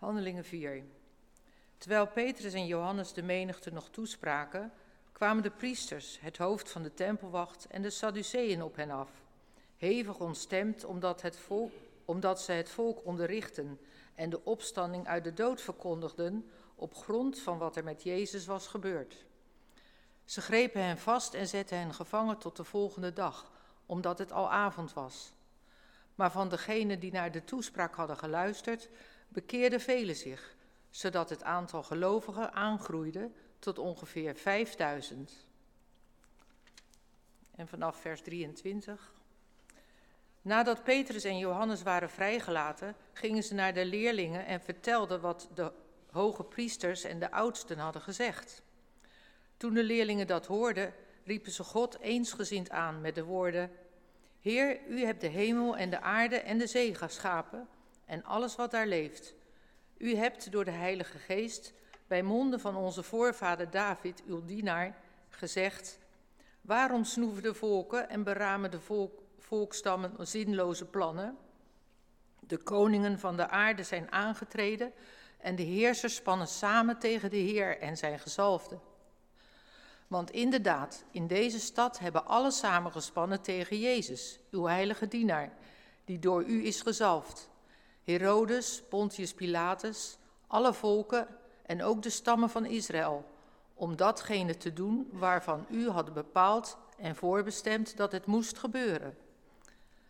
Handelingen 4. Terwijl Petrus en Johannes de menigte nog toespraken, kwamen de priesters, het hoofd van de tempelwacht en de Sadduceeën op hen af. Hevig ontstemd omdat, het omdat ze het volk onderrichten en de opstanding uit de dood verkondigden op grond van wat er met Jezus was gebeurd. Ze grepen hen vast en zetten hen gevangen tot de volgende dag, omdat het al avond was. Maar van degenen die naar de toespraak hadden geluisterd, bekeerden velen zich, zodat het aantal gelovigen aangroeide tot ongeveer 5000. En vanaf vers 23. Nadat Petrus en Johannes waren vrijgelaten, gingen ze naar de leerlingen en vertelden wat de hoge priesters en de oudsten hadden gezegd. Toen de leerlingen dat hoorden, riepen ze God eensgezind aan met de woorden: Heer, u hebt de hemel en de aarde en de zee geschapen en alles wat daar leeft. U hebt door de Heilige Geest bij monden van onze voorvader David, uw dienaar, gezegd: Waarom snoeven de volken en beramen de volk, volkstammen zinloze plannen? De koningen van de aarde zijn aangetreden en de heersers spannen samen tegen de Heer en zijn gezalfde. Want inderdaad, in deze stad hebben alle samengespannen tegen Jezus, uw heilige dienaar, die door u is gezalfd. Herodes, Pontius Pilatus, alle volken en ook de stammen van Israël, om datgene te doen waarvan u had bepaald en voorbestemd dat het moest gebeuren.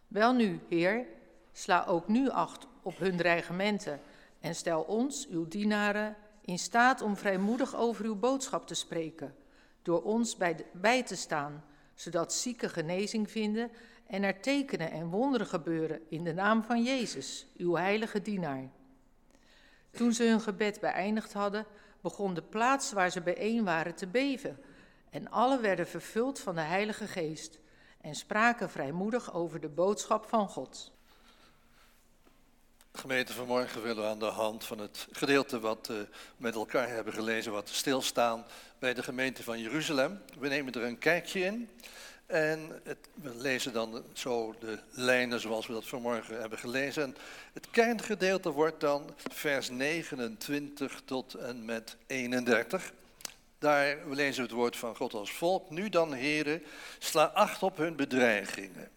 Welnu, Heer, sla ook nu acht op hun dreigementen en stel ons, uw dienaren, in staat om vrijmoedig over uw boodschap te spreken, door ons bij, bij te staan, zodat zieken genezing vinden en er tekenen en wonderen gebeuren in de naam van Jezus, uw heilige dienaar. Toen ze hun gebed beëindigd hadden, begon de plaats waar ze bijeen waren te beven. En alle werden vervuld van de Heilige Geest en spraken vrijmoedig over de boodschap van God. Gemeente, vanmorgen willen we aan de hand van het gedeelte wat we met elkaar hebben gelezen, wat stilstaan bij de gemeente van Jeruzalem. We nemen er een kijkje in. En het, we lezen dan zo de lijnen zoals we dat vanmorgen hebben gelezen. En het kerngedeelte wordt dan vers 29 tot en met 31. Daar lezen we het woord van God als volk. Nu dan, heren, sla acht op hun bedreigingen.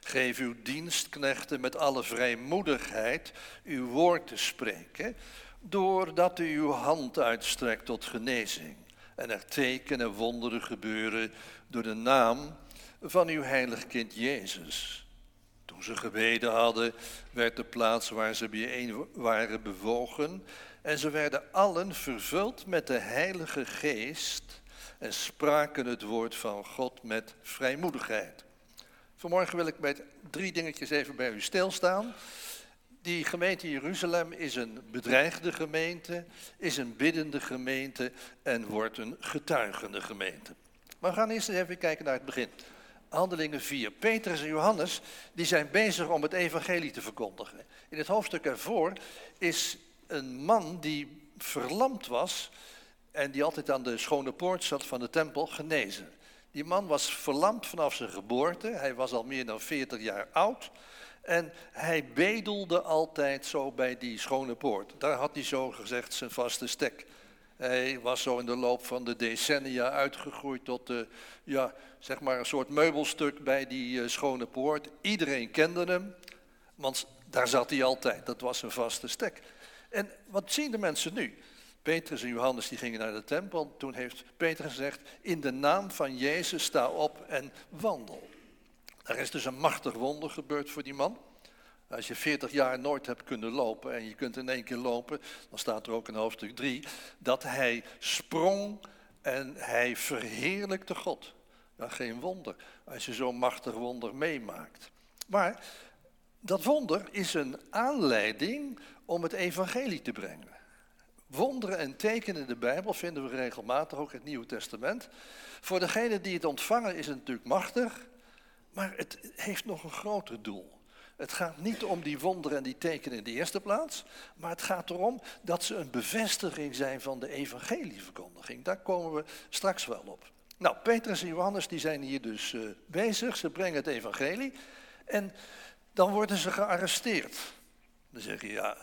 Geef uw dienstknechten met alle vrijmoedigheid uw woord te spreken, doordat u uw hand uitstrekt tot genezing. En er tekenen en wonderen gebeuren door de naam van uw heilig kind Jezus. Toen ze gebeden hadden, werd de plaats waar ze bijeen waren bewogen en ze werden allen vervuld met de Heilige Geest en spraken het woord van God met vrijmoedigheid. Vanmorgen wil ik met drie dingetjes even bij u stilstaan. Die gemeente Jeruzalem is een bedreigde gemeente, is een biddende gemeente en wordt een getuigende gemeente. Maar we gaan eerst even kijken naar het begin. Handelingen 4. Petrus en Johannes die zijn bezig om het evangelie te verkondigen. In het hoofdstuk ervoor is een man die verlamd was en die altijd aan de schone poort zat van de tempel genezen. Die man was verlamd vanaf zijn geboorte. Hij was al meer dan 40 jaar oud. En hij bedelde altijd zo bij die schone poort. Daar had hij zo gezegd zijn vaste stek. Hij was zo in de loop van de decennia uitgegroeid tot de, ja, zeg maar een soort meubelstuk bij die uh, schone poort. Iedereen kende hem, want daar zat hij altijd. Dat was een vaste stek. En wat zien de mensen nu? Petrus en Johannes die gingen naar de tempel. Toen heeft Petrus gezegd, in de naam van Jezus sta op en wandel. Er is dus een machtig wonder gebeurd voor die man. Als je 40 jaar nooit hebt kunnen lopen en je kunt in één keer lopen, dan staat er ook in hoofdstuk 3 dat hij sprong en hij verheerlijkte God. Ja, geen wonder als je zo'n machtig wonder meemaakt. Maar dat wonder is een aanleiding om het evangelie te brengen. Wonderen en tekenen in de Bijbel vinden we regelmatig, ook in het Nieuwe Testament. Voor degene die het ontvangen is het natuurlijk machtig, maar het heeft nog een groter doel. Het gaat niet om die wonderen en die tekenen in de eerste plaats, maar het gaat erom dat ze een bevestiging zijn van de evangelieverkondiging. Daar komen we straks wel op. Nou, Petrus en Johannes die zijn hier dus uh, bezig, ze brengen het evangelie en dan worden ze gearresteerd. Dan zeg je, ja,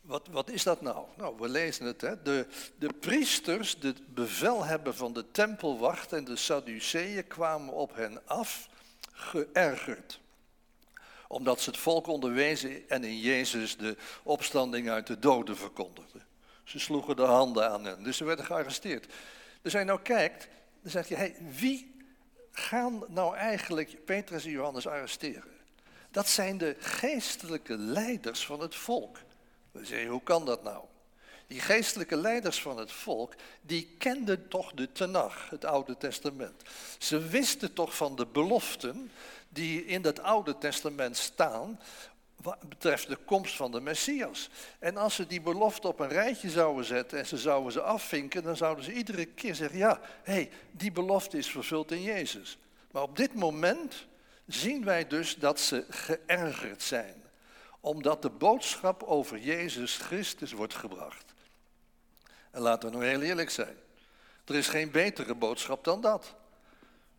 Wat, wat is dat nou? Nou, we lezen het. Hè? De, de priesters, de bevelhebber van de tempelwacht en de Sadduceeën kwamen op hen af, geërgerd. Omdat ze het volk onderwezen en in Jezus de opstanding uit de doden verkondigden. Ze sloegen de handen aan hen, dus ze werden gearresteerd. Dus hij nou kijkt, dan zegt hij, hey, wie gaan nou eigenlijk Petrus en Johannes arresteren? Dat zijn de geestelijke leiders van het volk. We zeggen, hoe kan dat nou? Die geestelijke leiders van het volk, die kenden toch de Tenach, het Oude Testament. Ze wisten toch van de beloften die in het Oude Testament staan, wat betreft de komst van de Messias. En als ze die belofte op een rijtje zouden zetten en ze zouden ze afvinken, dan zouden ze iedere keer zeggen, ja, hé, hey, die belofte is vervuld in Jezus. Maar op dit moment zien wij dus dat ze geërgerd zijn, omdat de boodschap over Jezus Christus wordt gebracht. En laten we nou heel eerlijk zijn, er is geen betere boodschap dan dat.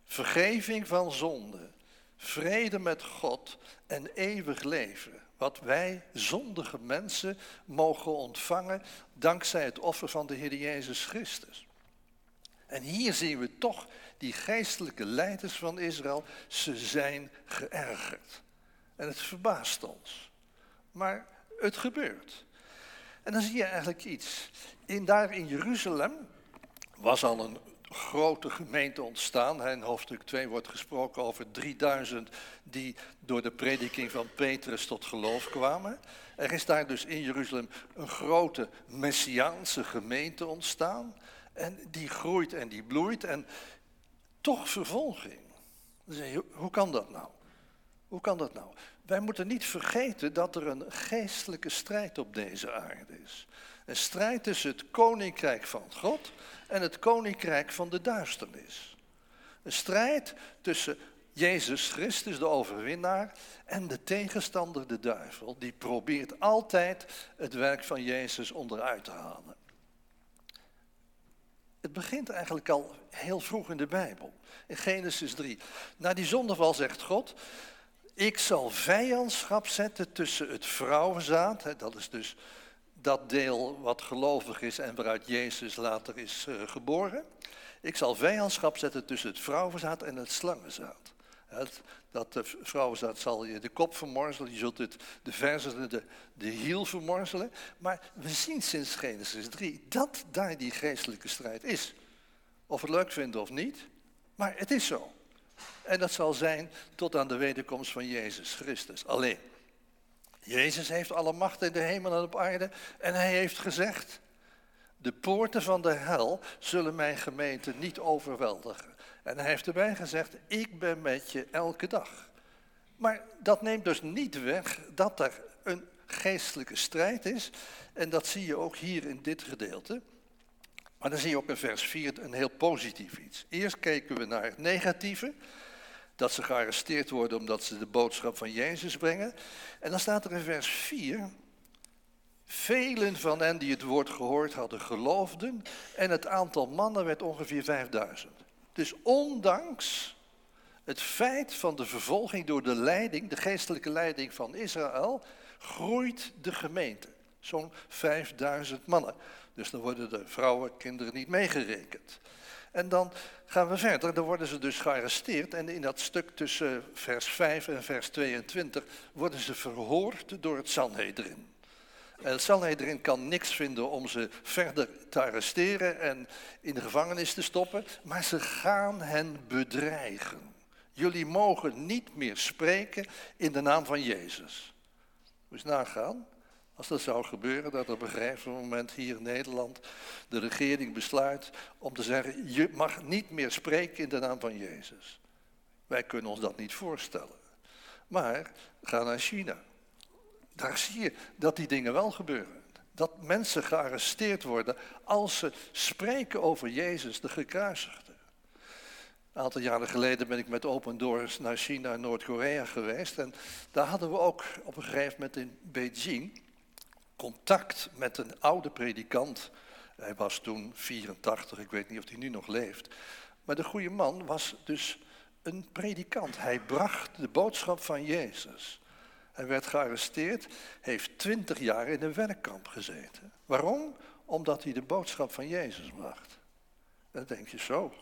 Vergeving van zonde, vrede met God en eeuwig leven. Wat wij zondige mensen mogen ontvangen dankzij het offer van de Heer Jezus Christus. En hier zien we toch die geestelijke leiders van Israël, ze zijn geërgerd. En het verbaast ons. Maar het gebeurt. En dan zie je eigenlijk iets. In, daar in Jeruzalem was al een grote gemeente ontstaan. In hoofdstuk 2 wordt gesproken over 3000 die door de prediking van Petrus tot geloof kwamen. Er is daar dus in Jeruzalem een grote messiaanse gemeente ontstaan. En die groeit en die bloeit en toch vervolging. hoe kan dat nou? Hoe kan dat nou? Wij moeten niet vergeten dat er een geestelijke strijd op deze aarde is. Een strijd tussen het koninkrijk van God en het koninkrijk van de duisternis. Een strijd tussen Jezus Christus, de overwinnaar, en de tegenstander, de duivel, die probeert altijd het werk van Jezus onderuit te halen. Het begint eigenlijk al heel vroeg in de Bijbel, in Genesis 3. Na die zondeval zegt God, ik zal vijandschap zetten tussen het vrouwenzaad, dat is dus dat deel wat gelovig is en waaruit Jezus later is uh, geboren. Ik zal vijandschap zetten tussen het vrouwenzaad en het slangenzaad. Het, dat de vrouwenzaad zal je de kop vermorzelen, je zult het, de verzen de, de hiel vermorzelen. Maar we zien sinds Genesis 3 dat daar die geestelijke strijd is. Of we het leuk vinden of niet, maar het is zo. En dat zal zijn tot aan de wederkomst van Jezus Christus. Alleen, Jezus heeft alle macht in de hemel en op aarde en hij heeft gezegd, de poorten van de hel zullen mijn gemeente niet overweldigen. En hij heeft erbij gezegd, ik ben met je elke dag. Maar dat neemt dus niet weg dat er een geestelijke strijd is. En dat zie je ook hier in dit gedeelte. Maar dan zie je ook in vers 4 een heel positief iets. Eerst kijken we naar het negatieve dat ze gearresteerd worden omdat ze de boodschap van Jezus brengen. En dan staat er in vers 4, velen van hen die het woord gehoord hadden geloofden en het aantal mannen werd ongeveer 5000. Dus ondanks het feit van de vervolging door de leiding, de geestelijke leiding van Israël, groeit de gemeente. Zo'n 5000 mannen. Dus dan worden de vrouwen, kinderen niet meegerekend. En dan gaan we verder. Dan worden ze dus gearresteerd. En in dat stuk tussen vers 5 en vers 22 worden ze verhoord door het Sanhedrin. En het Sanhedrin kan niks vinden om ze verder te arresteren en in de gevangenis te stoppen. Maar ze gaan hen bedreigen. Jullie mogen niet meer spreken in de naam van Jezus. Moet je nagaan. Als dat zou gebeuren, dat op een gegeven moment hier in Nederland de regering besluit om te zeggen, je mag niet meer spreken in de naam van Jezus. Wij kunnen ons dat niet voorstellen. Maar ga naar China. Daar zie je dat die dingen wel gebeuren. Dat mensen gearresteerd worden als ze spreken over Jezus, de gekruisigde. Een aantal jaren geleden ben ik met Open Doors naar China en Noord-Korea geweest. En daar hadden we ook op een gegeven moment in Beijing contact met een oude predikant. Hij was toen 84, ik weet niet of hij nu nog leeft. Maar de goede man was dus een predikant. Hij bracht de boodschap van Jezus. Hij werd gearresteerd, heeft twintig jaar in een werkkamp gezeten. Waarom? Omdat hij de boodschap van Jezus bracht. Dan denk je zo.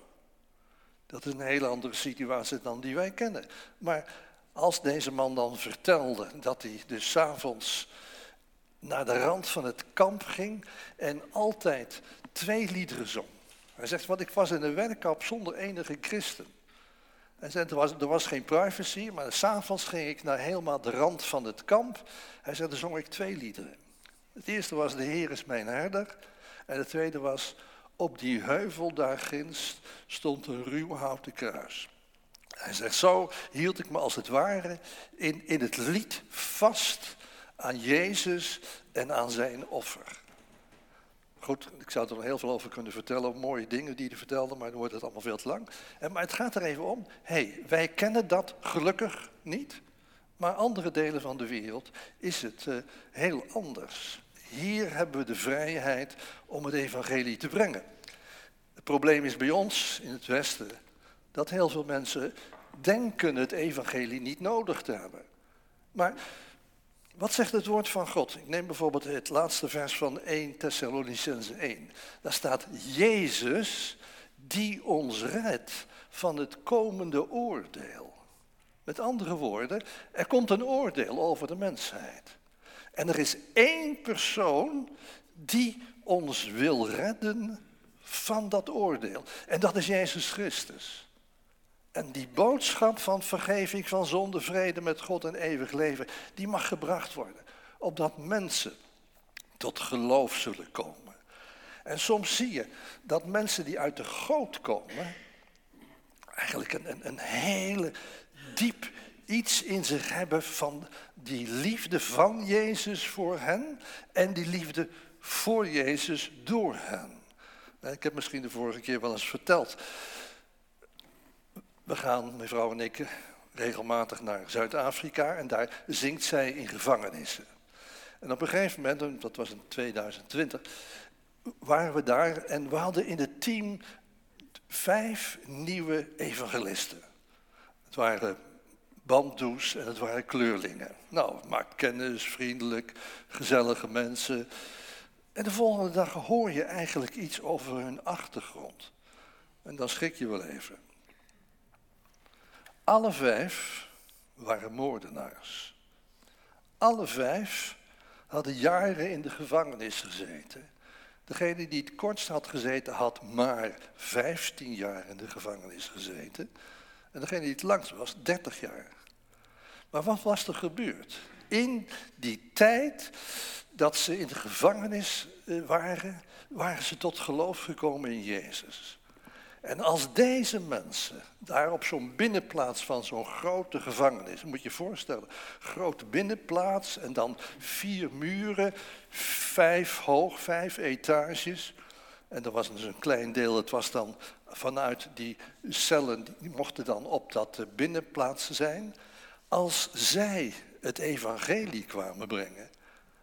Dat is een hele andere situatie dan die wij kennen. Maar als deze man dan vertelde dat hij dus s'avonds naar de rand van het kamp ging en altijd twee liederen zong. Hij zegt, want ik was in een werkkamp zonder enige christen. Hij zei, er was, er was geen privacy, maar s'avonds ging ik naar helemaal de rand van het kamp. Hij zei, dan zong ik twee liederen. Het eerste was, de Heer is mijn herder. En het tweede was, op die heuvel daar ginds stond een ruw houten kruis. Hij zegt, zo hield ik me als het ware in, in het lied vast aan Jezus en aan zijn offer. Goed, ik zou er nog heel veel over kunnen vertellen, mooie dingen die hij vertelde, maar dan wordt het allemaal veel te lang. En, maar het gaat er even om, hey, wij kennen dat gelukkig niet, maar andere delen van de wereld is het uh, heel anders. Hier hebben we de vrijheid om het evangelie te brengen. Het probleem is bij ons in het Westen dat heel veel mensen denken het evangelie niet nodig te hebben. Maar wat zegt het woord van God? Ik neem bijvoorbeeld het laatste vers van 1 Thessalonicense 1. Daar staat Jezus die ons redt van het komende oordeel. Met andere woorden, er komt een oordeel over de mensheid. En er is één persoon die ons wil redden van dat oordeel. En dat is Jezus Christus. En die boodschap van vergeving van zonde, vrede met God en eeuwig leven, die mag gebracht worden. Opdat mensen tot geloof zullen komen. En soms zie je dat mensen die uit de goot komen, eigenlijk een, een, een hele diep iets in zich hebben van die liefde van Jezus voor hen en die liefde voor Jezus door hen. Ik heb misschien de vorige keer wel eens verteld we gaan, mijn vrouw en ik, regelmatig naar Zuid-Afrika en daar zingt zij in gevangenissen. En op een gegeven moment, dat was in 2020, waren we daar en we hadden in het team vijf nieuwe evangelisten. Het waren banddoes en het waren kleurlingen. Nou, maakt kennis, vriendelijk, gezellige mensen. En de volgende dag hoor je eigenlijk iets over hun achtergrond. En dan schrik je wel even. Alle vijf waren moordenaars. Alle vijf hadden jaren in de gevangenis gezeten. Degene die het kortst had gezeten, had maar 15 jaar in de gevangenis gezeten. En degene die het langst was, 30 jaar. Maar wat was er gebeurd? In die tijd dat ze in de gevangenis eh, waren, waren ze tot geloof gekomen in Jezus. En als deze mensen daar op zo'n binnenplaats van zo'n grote gevangenis, moet je je voorstellen, grote binnenplaats en dan vier muren, vijf hoog, vijf etages. En er was dus een klein deel, het was dan vanuit die cellen, die mochten dan op dat binnenplaats zijn. Als zij het evangelie kwamen brengen,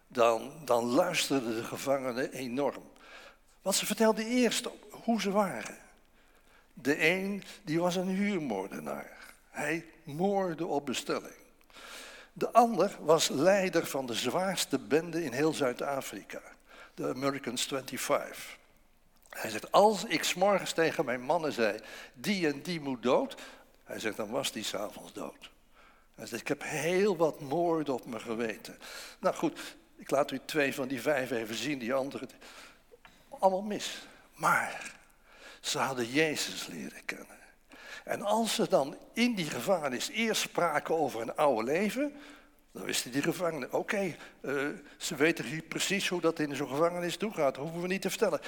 dan, dan luisterden de gevangenen enorm. Want ze vertelden eerst hoe ze waren. De een die was een huurmoordenaar. Hij moorde op bestelling. De ander was leider van de zwaarste bende in heel Zuid-Afrika, de Americans 25. Hij zegt, als ik s'morgens tegen mijn mannen zei, die en die moet dood, hij zegt, dan was die s'avonds dood. Hij zegt, ik heb heel wat moorden op me geweten. Nou goed, ik laat u twee van die vijf even zien, die andere, allemaal mis. Maar ze hadden Jezus leren kennen. En als ze dan in die gevangenis eerst spraken over een oude leven, dan wisten die gevangenen, oké, eh, ze weten hier precies hoe dat in zo'n gevangenis toegaat, dat hoeven we niet te vertellen.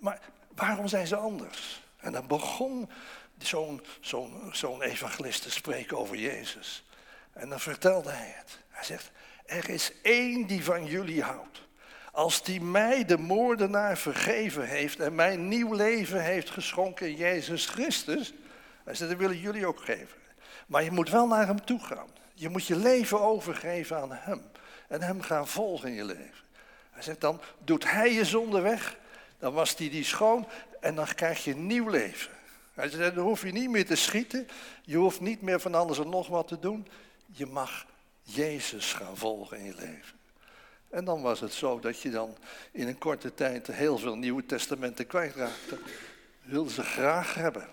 Maar waarom zijn ze anders? En dan begon zo'n zo'n zo'n evangelist te spreken over Jezus. En dan vertelde hij het. Hij zegt, er is één die van jullie houdt. Als die mij, de moordenaar, vergeven heeft en mij nieuw leven heeft geschonken in Jezus Christus, hij zegt, dat willen jullie ook geven. Maar je moet wel naar hem toe gaan. Je moet je leven overgeven aan hem. En hem gaan volgen in je leven. Hij zegt, dan doet hij je zonde weg. Dan was die die schoon en dan krijg je nieuw leven. Hij zegt, dan hoef je niet meer te schieten. Je hoeft niet meer van alles en nog wat te doen. Je mag Jezus gaan volgen in je leven. En dan was het zo dat je dan in een korte tijd heel veel Nieuwe Testamenten kwijtraakte. Wilden ze graag hebben.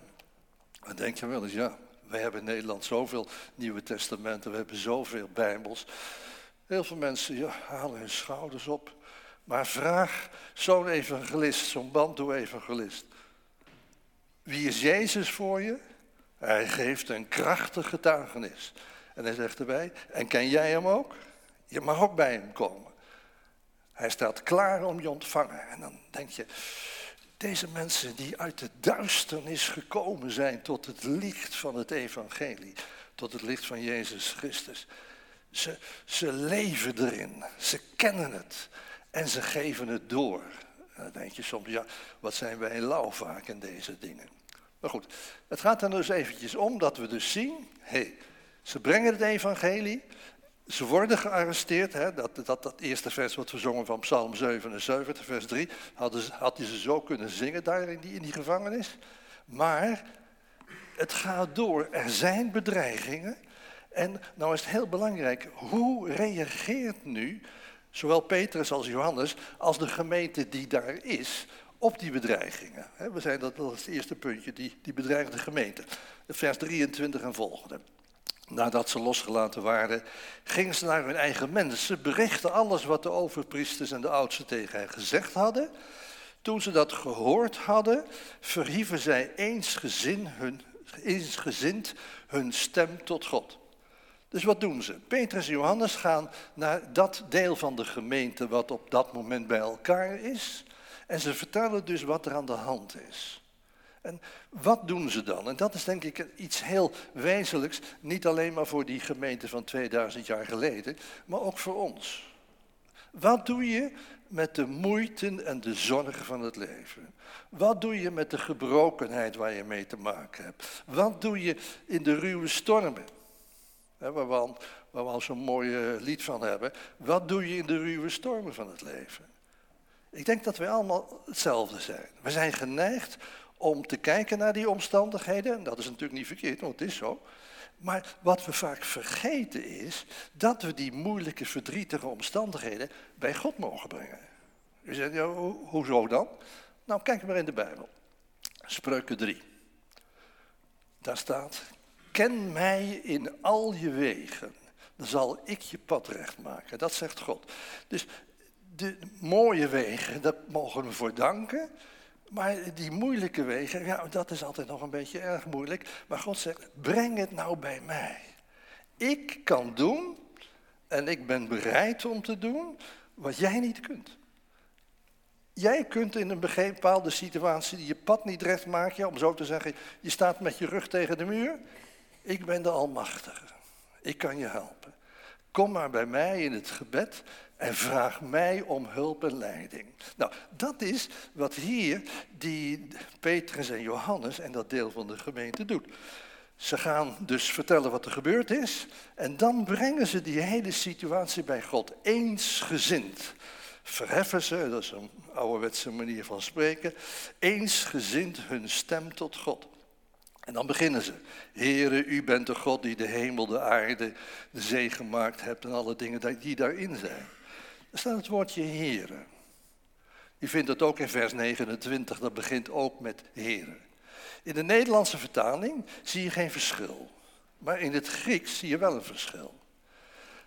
Dan denk je wel eens, ja, wij hebben in Nederland zoveel Nieuwe Testamenten, we hebben zoveel Bijbels. Heel veel mensen ja, halen hun schouders op. Maar vraag zo'n evangelist, zo'n bandoe-evangelist. Wie is Jezus voor je? Hij geeft een krachtig getuigenis. En hij zegt erbij, en ken jij hem ook? Je mag ook bij hem komen. Hij staat klaar om je ontvangen. En dan denk je, deze mensen die uit de duisternis gekomen zijn tot het licht van het evangelie, tot het licht van Jezus Christus. Ze, ze leven erin, ze kennen het en ze geven het door. En dan denk je soms, ja, wat zijn wij lauw vaak in deze dingen. Maar goed, het gaat er dus eventjes om dat we dus zien, hé, hey, ze brengen het evangelie, ze worden gearresteerd, hè, dat, dat, dat eerste vers wat we zongen van Psalm 77, vers 3, hadden, had hij ze zo kunnen zingen daar in die, gevangenis. Maar het gaat door, er zijn bedreigingen. En nou is het heel belangrijk, hoe reageert nu zowel Petrus als Johannes als de gemeente die daar is op die bedreigingen? We zijn dat, is het eerste puntje, die, die bedreigde gemeente. Vers 23 en volgende. Nadat ze losgelaten waren, gingen ze naar hun eigen mensen, berichten alles wat de overpriesters en de oudsten tegen hen gezegd hadden. Toen ze dat gehoord hadden, verhieven zij eensgezind hun, eensgezind hun stem tot God. Dus wat doen ze? Petrus en Johannes gaan naar dat deel van de gemeente wat op dat moment bij elkaar is. En ze vertellen dus wat er aan de hand is. En wat doen ze dan? En dat is denk ik iets heel wezenlijks, niet alleen maar voor die gemeente van 2000 jaar geleden, maar ook voor ons. Wat doe je met de moeite en de zorgen van het leven? Wat doe je met de gebrokenheid waar je mee te maken hebt? Wat doe je in de ruwe stormen? Waar we al, we zo'n mooi lied van hebben. Wat doe je in de ruwe stormen van het leven? Ik denk dat wij allemaal hetzelfde zijn. We zijn geneigd om te kijken naar die omstandigheden. En dat is natuurlijk niet verkeerd, want het is zo. Maar wat we vaak vergeten is dat we die moeilijke, verdrietige omstandigheden bij God mogen brengen. U zegt, ja, hoezo dan? Nou, kijk maar in de Bijbel. Spreuken 3. Daar staat, ken mij in al je wegen, dan zal ik je pad recht maken. Dat zegt God. Dus de mooie wegen, dat mogen we voor danken. Maar die moeilijke wegen, ja, dat is altijd nog een beetje erg moeilijk. Maar God zegt, breng het nou bij mij. Ik kan doen en ik ben bereid om te doen wat jij niet kunt. Jij kunt in een bepaalde situatie je pad niet recht maken, om zo te zeggen, je staat met je rug tegen de muur. Ik ben de Almachtige. Ik kan je helpen. Kom maar bij mij in het gebed en vraag mij om hulp en leiding. Nou, dat is wat hier die Petrus en Johannes en dat deel van de gemeente doet. Ze gaan dus vertellen wat er gebeurd is en dan brengen ze die hele situatie bij God eensgezind. Verheffen ze, dat is een ouderwetse manier van spreken, eensgezind hun stem tot God. En dan beginnen ze. Heere, u bent de God die de hemel, de aarde, de zee gemaakt hebt en alle dingen die daarin zijn. Er staat het woordje Heere. Je vindt het ook in vers 29, dat begint ook met Heere. In de Nederlandse vertaling zie je geen verschil. Maar in het Grieks zie je wel een verschil.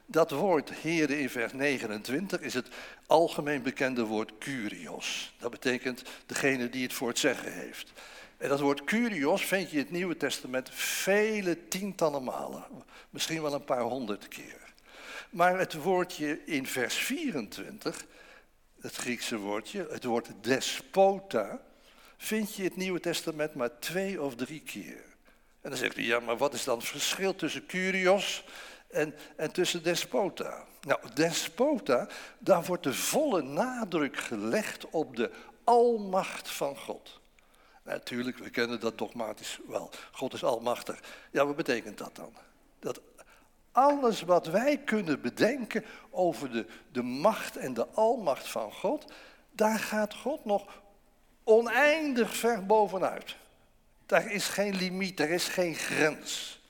Dat woord Heere in vers 29 is het algemeen bekende woord Curios. Dat betekent degene die het voor het zeggen heeft. En dat woord Curios vind je in het Nieuwe Testament vele tientallen malen. Misschien wel een paar honderd keer. Maar het woordje in vers 24, het Griekse woordje, het woord despota, vind je in het Nieuwe Testament maar twee of drie keer. En dan zegt u, ja, maar wat is dan het verschil tussen Curios en, en tussen despota? Nou, despota, daar wordt de volle nadruk gelegd op de almacht van God. Natuurlijk, we kennen dat dogmatisch wel. God is almachtig. Ja, wat betekent dat dan? Dat alles wat wij kunnen bedenken over de, de macht en de almacht van God, daar gaat God nog oneindig ver bovenuit. Daar is geen limiet, er is geen grens.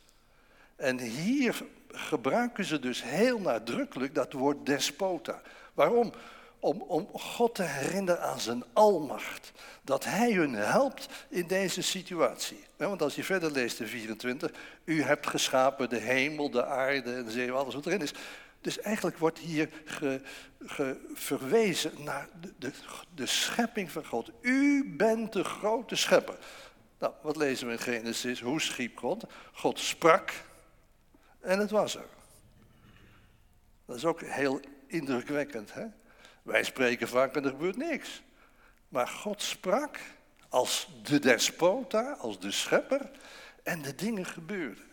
En hier gebruiken ze dus heel nadrukkelijk dat woord despota. Waarom? Om, om God te herinneren aan zijn almacht. Dat hij hun helpt in deze situatie. Want als je verder leest in 24, u hebt geschapen de hemel, de aarde en de zee, alles wat erin is. Dus eigenlijk wordt hier verwezen naar de, de, de schepping van God. U bent de grote schepper. Nou, wat lezen we in Genesis? Hoe schiep God? God sprak en het was er. Dat is ook heel indrukwekkend. Hè? Wij spreken vaak en er gebeurt niks. Maar God sprak als de despota, als de schepper, en de dingen gebeurden.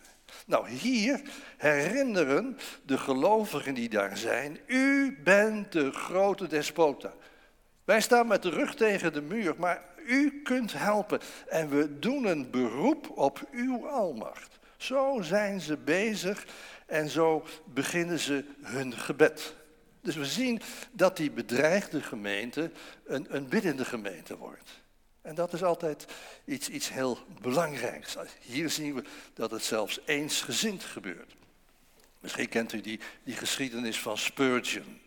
Nou, hier herinneren de gelovigen die daar zijn, u bent de grote despota. Wij staan met de rug tegen de muur, maar u kunt helpen. En we doen een beroep op uw almacht. Zo zijn ze bezig en zo beginnen ze hun gebed. Dus we zien dat die bedreigde gemeente een, een biddende gemeente wordt. En dat is altijd iets, iets heel belangrijks. Hier zien we dat het zelfs eensgezind gebeurt. Misschien kent u die, die geschiedenis van Spurgeon.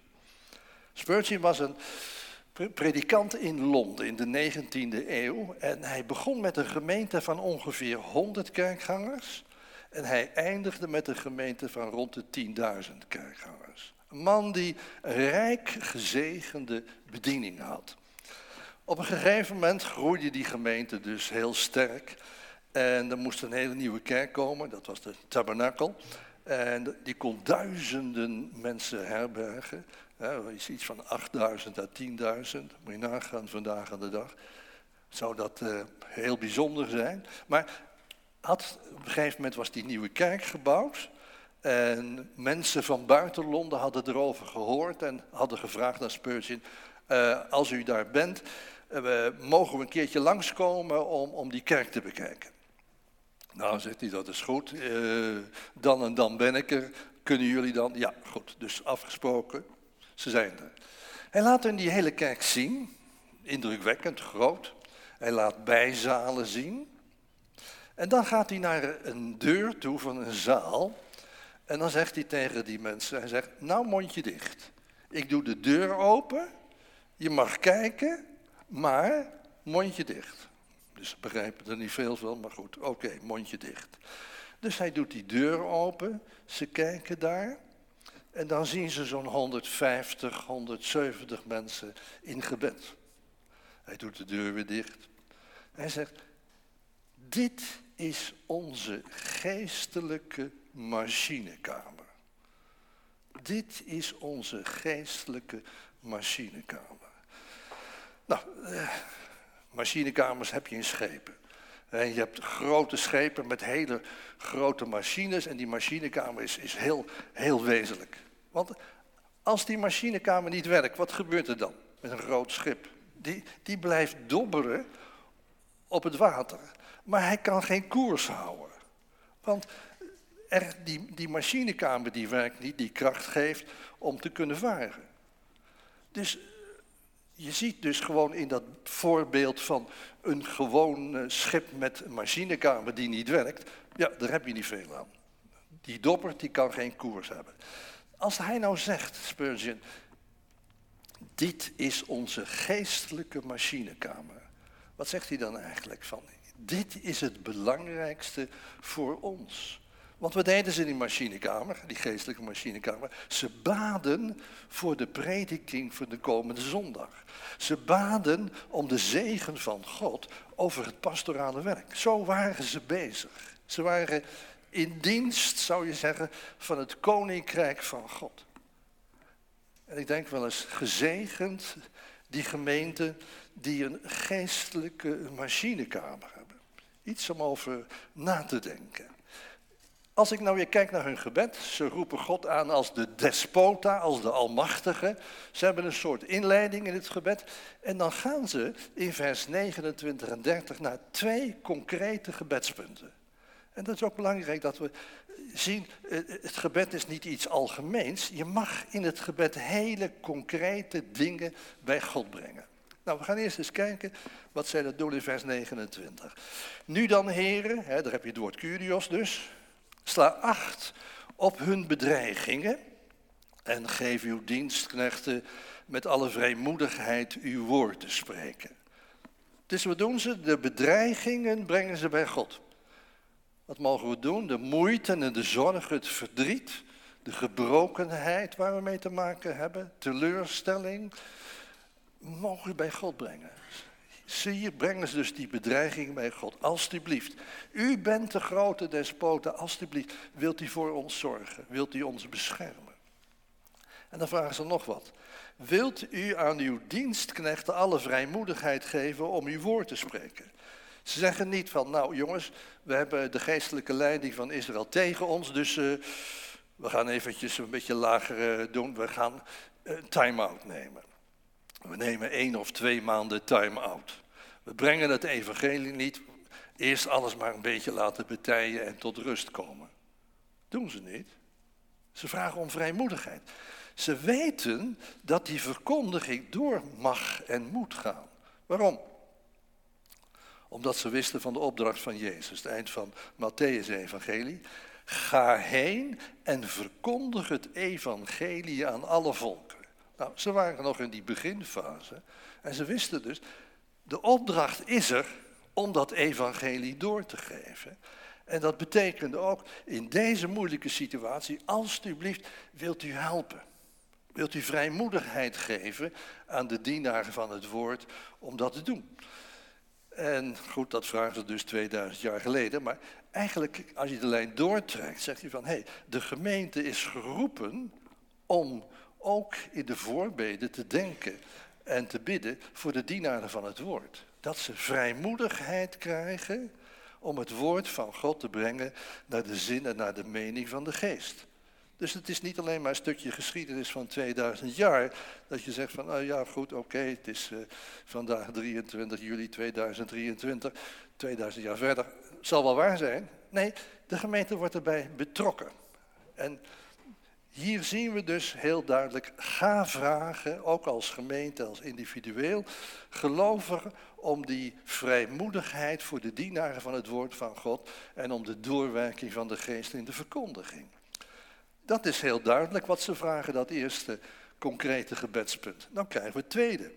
Spurgeon was een predikant in Londen in de 19e eeuw. En hij begon met een gemeente van ongeveer 100 kerkgangers. En hij eindigde met een gemeente van rond de 10.000 kerkgangers. Een man die rijk gezegende bediening had. Op een gegeven moment groeide die gemeente dus heel sterk. En er moest een hele nieuwe kerk komen, dat was de tabernakel. En die kon duizenden mensen herbergen. iets van 8000 à 10.000, moet je nagaan vandaag aan de dag. Zou dat uh, heel bijzonder zijn. Maar had, op een gegeven moment was die nieuwe kerk gebouwd. En mensen van buiten Londen hadden erover gehoord en hadden gevraagd aan Spurgeon, uh, als u daar bent, uh, mogen we een keertje langskomen om, om die kerk te bekijken. Nou, zegt hij, dat is goed. Uh, dan en dan ben ik er. Kunnen jullie dan? Ja, goed. Dus afgesproken. Ze zijn er. Hij laat hen die hele kerk zien. Indrukwekkend, groot. Hij laat bijzalen zien. En dan gaat hij naar een deur toe van een zaal. En dan zegt hij tegen die mensen, hij zegt, nou mondje dicht. Ik doe de deur open, je mag kijken, maar mondje dicht. Dus begrijpen er niet veel van, maar goed, oké, mondje dicht. Dus hij doet die deur open, ze kijken daar. En dan zien ze zo'n 150, 170 mensen in gebed. Hij doet de deur weer dicht. Hij zegt, dit is onze geestelijke machinekamer. Dit is onze geestelijke machinekamer. Nou, eh, machinekamers heb je in schepen. En je hebt grote schepen met hele grote machines en die machinekamer is, is heel, heel wezenlijk. Want als die machinekamer niet werkt, wat gebeurt er dan met een groot schip? Die, die blijft dobberen op het water, maar hij kan geen koers houden. Want er, die, die machinekamer die werkt niet, die kracht geeft om te kunnen varen. Dus je ziet dus gewoon in dat voorbeeld van een gewoon eh, schip met een machinekamer die niet werkt, ja, daar heb je niet veel aan. Die dopper die kan geen koers hebben. Als hij nou zegt, Spurgeon, dit is onze geestelijke machinekamer. Wat zegt hij dan eigenlijk van? Dit is het belangrijkste voor ons. Want wat deden ze in die machinekamer, die geestelijke machinekamer? Ze baden voor de prediking voor de komende zondag. Ze baden om de zegen van God over het pastorale werk. Zo waren ze bezig. Ze waren in dienst, zou je zeggen, van het koninkrijk van God. En ik denk wel eens gezegend die gemeenten die een geestelijke machinekamer hebben. Iets om over na te denken. Als ik nou weer kijk naar hun gebed, ze roepen God aan als de despota, als de almachtige. Ze hebben een soort inleiding in het gebed. En dan gaan ze in vers 29 en 30 naar twee concrete gebedspunten. En dat is ook belangrijk dat we zien, eh, het gebed is niet iets algemeens. Je mag in het gebed hele concrete dingen bij God brengen. Nou, we gaan eerst eens kijken wat zij dat doen in vers 29. Nu dan, heren, hè, daar heb je het woord Curios dus, Sla acht op hun bedreigingen en geef uw dienstknechten met alle vrijmoedigheid uw woord te spreken. Dus wat doen ze? De bedreigingen brengen ze bij God. Wat mogen we doen? De moeite en de zorg, het verdriet, de gebrokenheid waar we mee te maken hebben, teleurstelling, mogen we bij God brengen. Zie je, brengen ze dus die bedreiging bij God. Alsjeblieft. U bent de grote despoten. Alsjeblieft. Wilt u voor ons zorgen? Wilt u ons beschermen? En dan vragen ze nog wat. Wilt u aan uw dienstknechten alle vrijmoedigheid geven om uw woord te spreken? Ze zeggen niet van, nou jongens, we hebben de geestelijke leiding van Israël tegen ons, dus uh, we gaan eventjes een beetje lager uh, doen. We gaan een time-out nemen. We nemen één of twee maanden time-out. We brengen het evangelie niet. Eerst alles maar een beetje laten betijen en tot rust komen. Doen ze niet. Ze vragen om vrijmoedigheid. Ze weten dat die verkondiging door mag en moet gaan. Waarom? Omdat ze wisten van de opdracht van Jezus, het eind van Matthäus evangelie. Ga heen en verkondig het evangelie aan alle volken. Nou, ze waren nog in die beginfase en ze wisten dus, de opdracht is er om dat evangelie door te geven. En dat betekende ook in deze moeilijke situatie, alstublieft, wilt u helpen. Wilt u vrijmoedigheid geven aan de dienaren van het woord om dat te doen? En goed, dat vragen ze dus 2000 jaar geleden. Maar eigenlijk, als je de lijn doortrekt, zegt hij van... hé, hey, de gemeente is geroepen om ook in de voorbeden te denken en te bidden voor de dienaren van het woord. Dat ze vrijmoedigheid krijgen om het woord van God te brengen naar de zin en naar de mening van de geest. Dus het is niet alleen maar een stukje geschiedenis van 2000 jaar, dat je zegt van, nou ja goed, oké, het is uh, vandaag 23 juli 2023, 2000 jaar verder, zal wel waar zijn. Nee, de gemeente wordt erbij betrokken. En hier zien we dus heel duidelijk, ga vragen, ook als gemeente, als individueel, gelovigen, om die vrijmoedigheid voor de dienaren van het woord van God en om de doorwerking van de geest in de verkondiging. Dat is heel duidelijk wat ze vragen, dat eerste concrete gebedspunt. Dan krijgen we het tweede.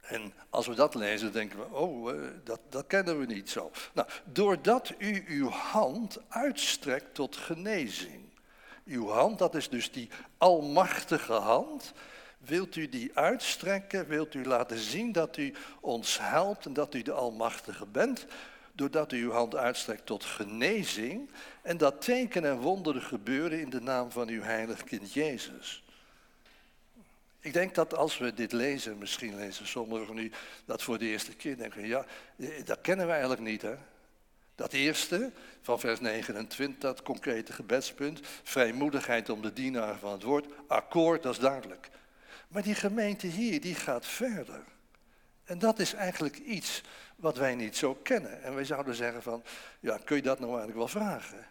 En als we dat lezen, denken we, oh, eh, dat, dat kennen we niet zo. Nou, doordat u uw hand uitstrekt tot genezing. Uw hand, dat is dus die almachtige hand. Wilt u die uitstrekken? Wilt u laten zien dat u ons helpt en dat u de Almachtige bent? Doordat u uw hand uitstrekt tot genezing en dat tekenen en wonderen gebeuren in de naam van uw heilig kind Jezus. Ik denk dat als we dit lezen, misschien lezen sommigen u dat voor de eerste keer, denken ja, dat kennen we eigenlijk niet hè. Dat eerste van vers 29, dat concrete gebedspunt, vrijmoedigheid om de dienaar van het woord, akkoord, dat is duidelijk. Maar die gemeente hier, die gaat verder. En dat is eigenlijk iets wat wij niet zo kennen. En wij zouden zeggen van, ja, kun je dat nou eigenlijk wel vragen?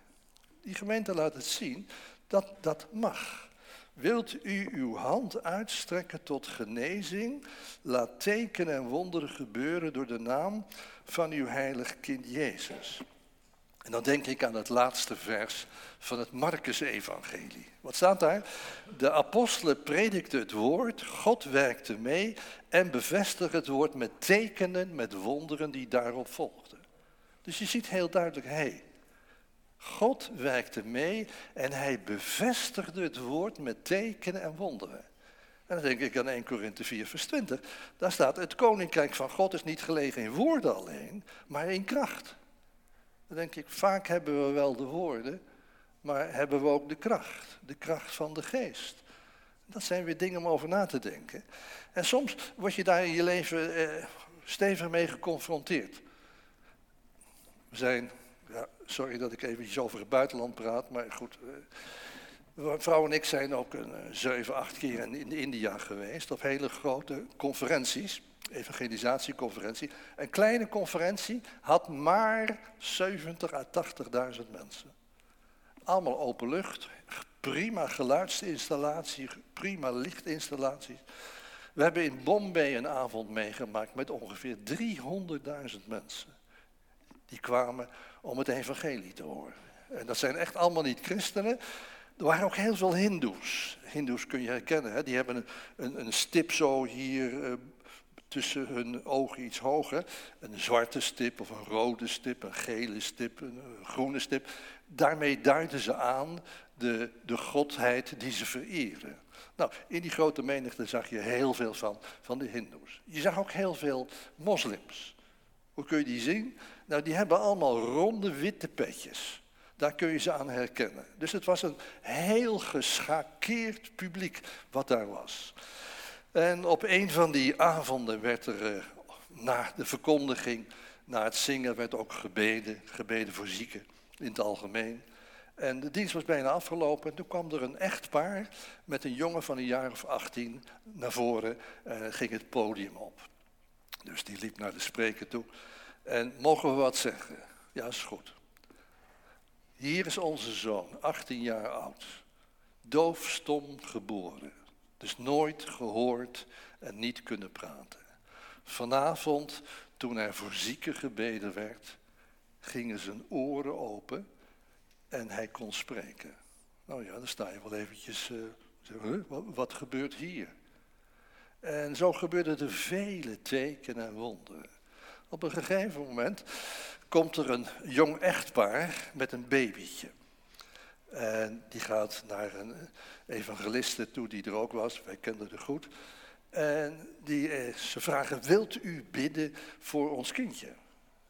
Die gemeente laat het zien dat dat mag. Wilt u uw hand uitstrekken tot genezing? Laat tekenen en wonderen gebeuren door de naam van uw heilig kind Jezus. En dan denk ik aan het laatste vers van het Marcus-evangelie. Wat staat daar? De apostelen predikten het woord, God werkte mee en bevestigde het woord met tekenen, met wonderen die daarop volgden. Dus je ziet heel duidelijk, hé, hey, God werkte mee en hij bevestigde het woord met tekenen en wonderen. En dan denk ik aan 1 Korinthe 4, vers 20. Daar staat, het koninkrijk van God is niet gelegen in woorden alleen, maar in kracht. Dan denk ik, vaak hebben we wel de woorden, maar hebben we ook de kracht, de kracht van de geest. Dat zijn weer dingen om over na te denken. En soms word je daar in je leven eh, stevig mee geconfronteerd. We zijn, ja, sorry dat ik eventjes over het buitenland praat, maar goed. Eh, vrouw en ik zijn ook een uh, zeven, acht keer in, in India geweest op hele grote conferenties evangelisatieconferentie. Een kleine conferentie had maar 70 à 80.000 mensen. Allemaal open lucht, prima geluidsinstallatie, prima lichtinstallaties. We hebben in Bombay een avond meegemaakt met ongeveer 300.000 mensen. Die kwamen om het evangelie te horen. En dat zijn echt allemaal niet christenen. Er waren ook heel veel hindoes. Hindoes kun je herkennen, hè? die hebben een, een, een stip zo hier uh, tussen hun ogen iets hoger. Een zwarte stip of een rode stip, een gele stip, een, een groene stip. Daarmee duiden ze aan de, de godheid die ze vereren. Nou, in die grote menigte zag je heel veel van, van de hindoes. Je zag ook heel veel moslims. Hoe kun je die zien? Nou, die hebben allemaal ronde witte petjes. Daar kun je ze aan herkennen. Dus het was een heel geschakeerd publiek wat daar was. En op een van die avonden werd er uh, na de verkondiging, na het zingen, werd ook gebeden, gebeden voor zieken in het algemeen. En de dienst was bijna afgelopen en toen kwam er een echtpaar met een jongen van een jaar of 18 naar voren en ging het podium op. Dus die liep naar de spreker toe. En mogen we wat zeggen? Ja, is goed. Hier is onze zoon, 18 jaar oud, doofstom geboren, dus nooit gehoord en niet kunnen praten. Vanavond, toen er voor zieken gebeden werd, gingen zijn oren open en hij kon spreken. Nou ja, dan sta je wel eventjes, wat, wat gebeurt hier? En zo gebeurden er vele tekenen en wonderen. Op een gegeven moment komt er een jong echtpaar met een babytje. En die gaat naar een evangeliste toe die er ook was, wij kenden haar goed. En die, eh, ze vragen, wilt u bidden voor ons kindje?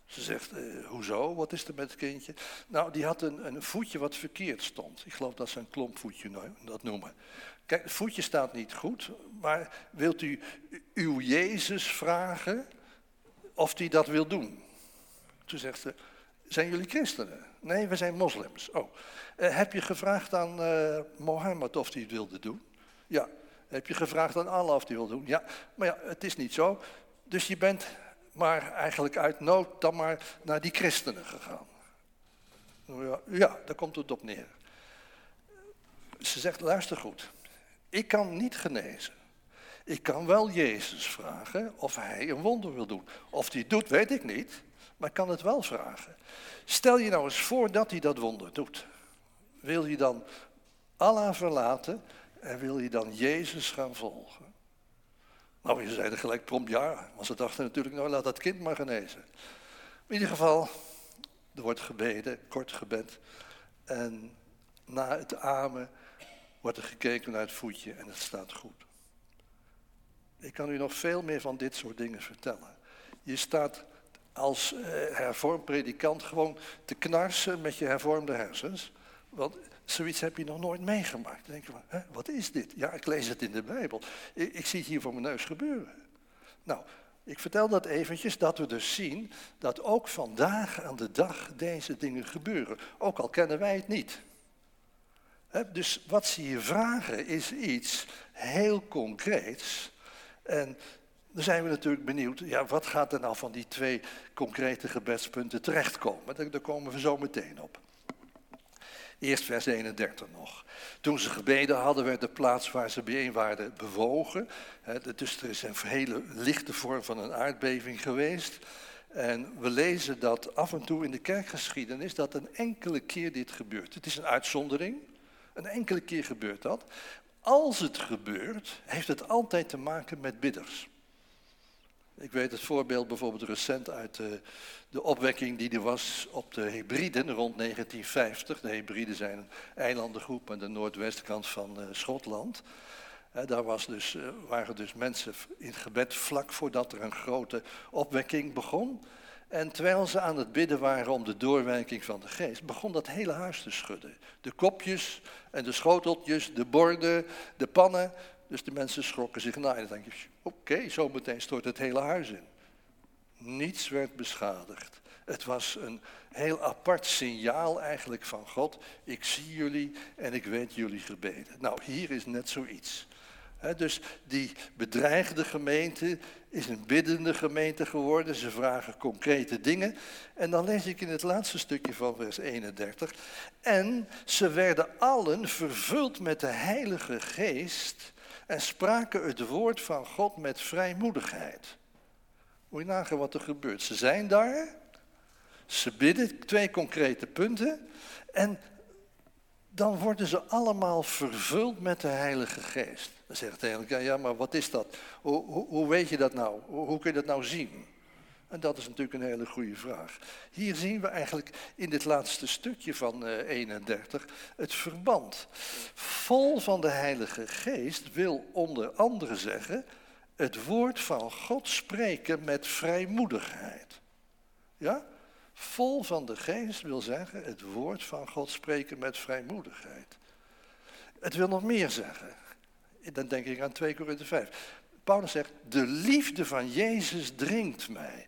Ze zegt, eh, hoezo, wat is er met het kindje? Nou, die had een, een voetje wat verkeerd stond. Ik geloof dat ze een klompvoetje nou, dat noemen. Kijk, het voetje staat niet goed, maar wilt u uw Jezus vragen of hij dat wil doen? Toen zegt ze, zijn jullie christenen? Nee, we zijn moslims. Oh, uh, heb je gevraagd aan uh, Mohammed of hij het wilde doen? Ja. Heb je gevraagd aan Allah of hij wilde doen? Ja. Maar ja, het is niet zo. Dus je bent maar eigenlijk uit nood dan maar naar die christenen gegaan. Ja daar komt het op neer. Ze zegt, luister goed. Ik kan niet genezen. Ik kan wel Jezus vragen of hij een wonder wil doen. Of hij doet, weet ik niet. Maar ik kan het wel vragen. Stel je nou eens voor dat hij dat wonder doet. Wil je dan Allah verlaten en wil je dan Jezus gaan volgen? Nou, je zeiden gelijk prompt ja, want ze dachten natuurlijk, nou laat dat kind maar genezen. In ieder geval, er wordt gebeden, kort gebed. En na het amen wordt er gekeken naar het voetje en het staat goed. Ik kan u nog veel meer van dit soort dingen vertellen. Je staat als eh, hervormd predikant gewoon te knarsen met je hervormde hersens. Want zoiets heb je nog nooit meegemaakt. Dan denk je van, hè, wat is dit? Ja, ik lees het in de Bijbel. Ik, ik zie het hier voor mijn neus gebeuren. Nou, ik vertel dat eventjes, dat we dus zien dat ook vandaag aan de dag deze dingen gebeuren. Ook al kennen wij het niet. dus wat ze hier vragen is iets heel concreets. En dan zijn we natuurlijk benieuwd, ja, wat gaat er nou van die twee concrete gebedspunten terechtkomen? Daar, komen we zo meteen op. Eerst vers 31 nog. Toen ze gebeden hadden, werd de plaats waar ze bijeen waren bewogen. Dus er is een hele lichte vorm van een aardbeving geweest. En we lezen dat af en toe in de kerkgeschiedenis dat een enkele keer dit gebeurt. Het is een uitzondering. Een enkele keer gebeurt dat. Als het gebeurt, heeft het altijd te maken met bidders. Ik weet het voorbeeld bijvoorbeeld recent uit de, de opwekking die er was op de Hebriden rond 1950. De Hebriden zijn een eilandengroep aan de noordwestkant van uh, Schotland. daar was dus, waren dus mensen in gebed vlak voordat er een grote opwekking begon. En terwijl ze aan het bidden waren om de doorwerking van de geest, begon dat hele huis te schudden. De kopjes en de schoteltjes, de borden, de pannen. Dus de mensen schrokken zich na. En dan denk je, oké, zo meteen stort het hele huis in. Niets werd beschadigd. Het was een heel apart signaal eigenlijk van God. Ik zie jullie en ik weet jullie gebeden. Nou, hier is net zoiets dus die bedreigde gemeente is een biddende gemeente geworden. Ze vragen concrete dingen. En dan lees ik in het laatste stukje van vers 31. En ze werden allen vervuld met de Heilige Geest en spraken het woord van God met vrijmoedigheid. Moet je nagaan wat er gebeurt. Ze zijn daar. Ze bidden, twee concrete punten. En dan worden ze allemaal vervuld met de Heilige Geest. Zegt eigenlijk, ja, maar wat is dat? Hoe, hoe, weet je dat nou? Hoe, hoe kun je dat nou zien? En dat is natuurlijk een hele goede vraag. Hier zien we eigenlijk in dit laatste stukje van 31 eh, het verband. Vol van de Heilige Geest wil onder andere zeggen het woord van God spreken met vrijmoedigheid. Ja? Vol van de geest wil zeggen het woord van God spreken met vrijmoedigheid. Het wil nog meer zeggen. Dan denk ik aan 2 Korinthe 5. Paulus zegt, de liefde van Jezus dringt mij.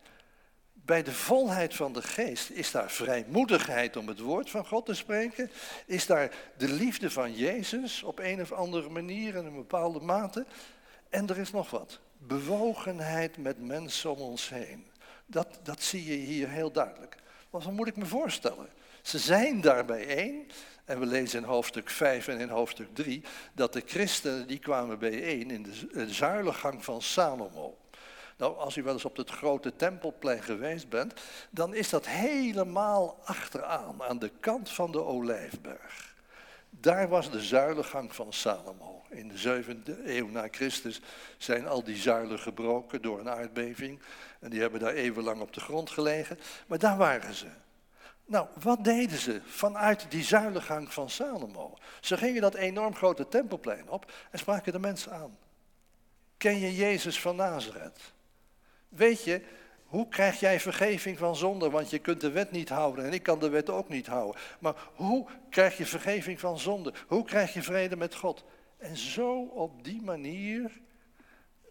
Bij de volheid van de geest is daar vrijmoedigheid om het woord van God te spreken. Is daar de liefde van Jezus op een of andere manier in een bepaalde mate. En er is nog wat. Bewogenheid met mensen om ons heen. Dat, dat zie je hier heel duidelijk. Want wat moet ik me voorstellen? Ze zijn daar bijeen. En we lezen in hoofdstuk 5 en in hoofdstuk 3 dat de christenen die kwamen bijeen in de zuilengang van Salomo. Nou, als u wel eens op het grote tempelplein geweest bent, dan is dat helemaal achteraan, aan de kant van de Olijfberg. Daar was de zuilengang van Salomo. In de zevende eeuw na Christus zijn al die zuilen gebroken door een aardbeving. En die hebben daar eeuwenlang op de grond gelegen. Maar daar waren ze. Nou, wat deden ze vanuit die zuilengang van Salomo? Ze gingen dat enorm grote tempelplein op en spraken de mensen aan. Ken je Jezus van Nazareth? Weet je, hoe krijg jij vergeving van zonde? Want je kunt de wet niet houden en ik kan de wet ook niet houden. Maar hoe krijg je vergeving van zonde? Hoe krijg je vrede met God? En zo op die manier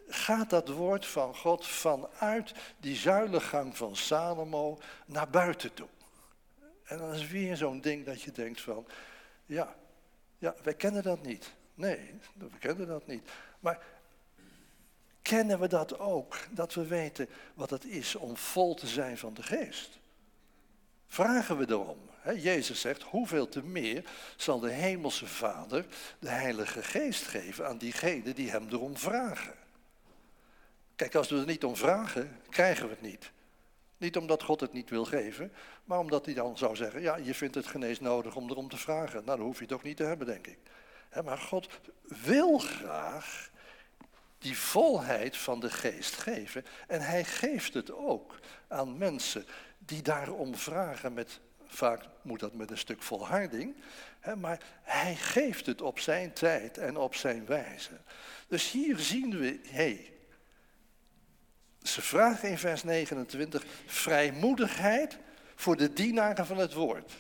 gaat dat woord van God vanuit die zuilengang van Salomo naar buiten toe. En dan is weer zo'n ding dat je denkt van, ja, ja, wij kennen dat niet. Nee, we kennen dat niet. Maar kennen we dat ook, dat we weten wat het is om vol te zijn van de geest? Vragen we erom. Jezus zegt, hoeveel te meer zal de hemelse Vader de Heilige Geest geven aan diegenen die hem erom vragen? Kijk, als we er niet om vragen, krijgen we het niet. Niet omdat God het niet wil geven, maar omdat hij dan zou zeggen, ja, je vindt het genees nodig om erom te vragen. Nou, dan hoef je het ook niet te hebben, denk ik. Maar God wil graag die volheid van de geest geven. En hij geeft het ook aan mensen die daarom vragen met, vaak moet dat met een stuk volharding, maar hij geeft het op zijn tijd en op zijn wijze. Dus hier zien we, hé, hey, ze vragen in vers 29 vrijmoedigheid voor de dienaren van het woord.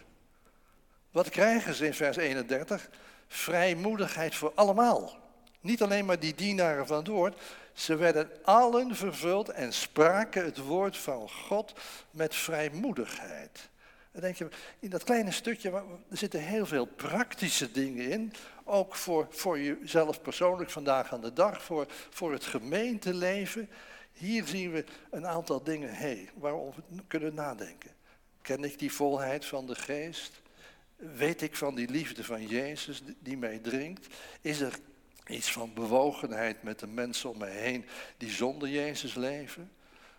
Wat krijgen ze in vers 31? Vrijmoedigheid voor allemaal. Niet alleen maar die dienaren van het woord, ze werden allen vervuld en spraken het woord van God met vrijmoedigheid. Dan denk je, in dat kleine stukje, er zitten heel veel praktische dingen in. Ook voor, voor jezelf persoonlijk vandaag aan de dag, voor, voor het gemeenteleven. Hier zien we een aantal dingen, hey, waarover we kunnen nadenken. Ken ik die volheid van de geest? Weet ik van die liefde van Jezus die mij dringt? Is er iets van bewogenheid met de mensen om mij heen die zonder Jezus leven?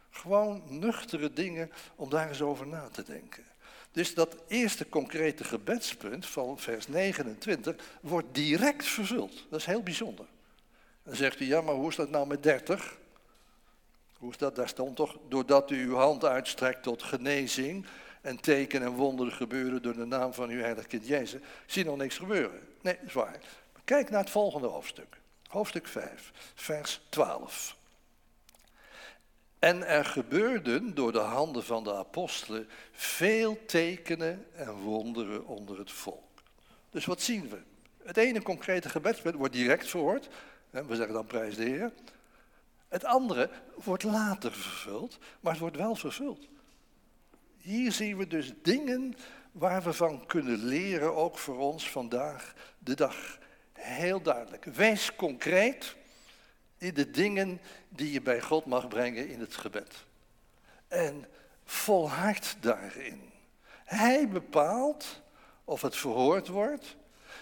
Gewoon nuchtere dingen om daar eens over na te denken. Dus dat eerste concrete gebedspunt van vers 29 wordt direct vervuld. Dat is heel bijzonder. Dan zegt u, ja, maar hoe is dat nou met 30? Hoe is dat? Daar stond toch, doordat u uw hand uitstrekt tot genezing en tekenen en wonderen gebeuren door de naam van uw heilige kind Jezus, zie nog niks gebeuren. Nee, dat is waar. Kijk naar het volgende hoofdstuk. Hoofdstuk 5, vers 12. En er gebeurden door de handen van de apostelen veel tekenen en wonderen onder het volk. Dus wat zien we? Het ene concrete gebedspunt wordt direct verhoord. We zeggen dan prijs de Heer. Het andere wordt later vervuld, maar het wordt wel vervuld. Hier zien we dus dingen waar we van kunnen leren, ook voor ons vandaag de dag. Heel duidelijk. Wees concreet in de dingen die je bij God mag brengen in het gebed. En volhard daarin. Hij bepaalt of het verhoord wordt,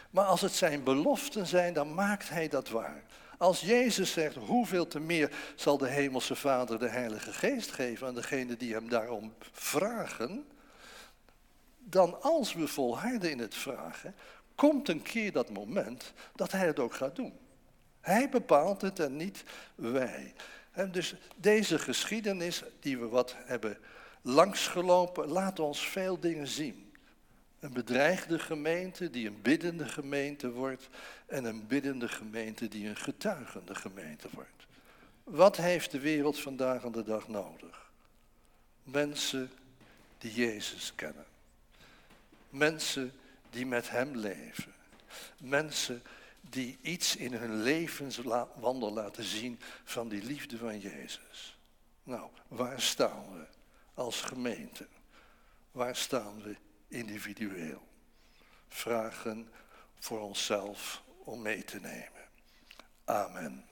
maar als het zijn beloften zijn, dan maakt hij dat waar. Als Jezus zegt, hoeveel te meer zal de Hemelse Vader de Heilige Geest geven aan degenen die hem daarom vragen, dan als we volharden in het vragen, komt een keer dat moment dat hij het ook gaat doen. Hij bepaalt het en niet wij. En dus deze geschiedenis die we wat hebben langsgelopen, laat ons veel dingen zien. Een bedreigde gemeente die een biddende gemeente wordt en een biddende gemeente die een getuigende gemeente wordt. Wat heeft de wereld vandaag aan de dag nodig? Mensen die Jezus kennen. Mensen die met Hem leven. Mensen die iets in hun levenswandel laten zien van die liefde van Jezus. Nou, waar staan we als gemeente? Waar staan we individueel? Vragen voor onszelf om mee te nemen. Amen.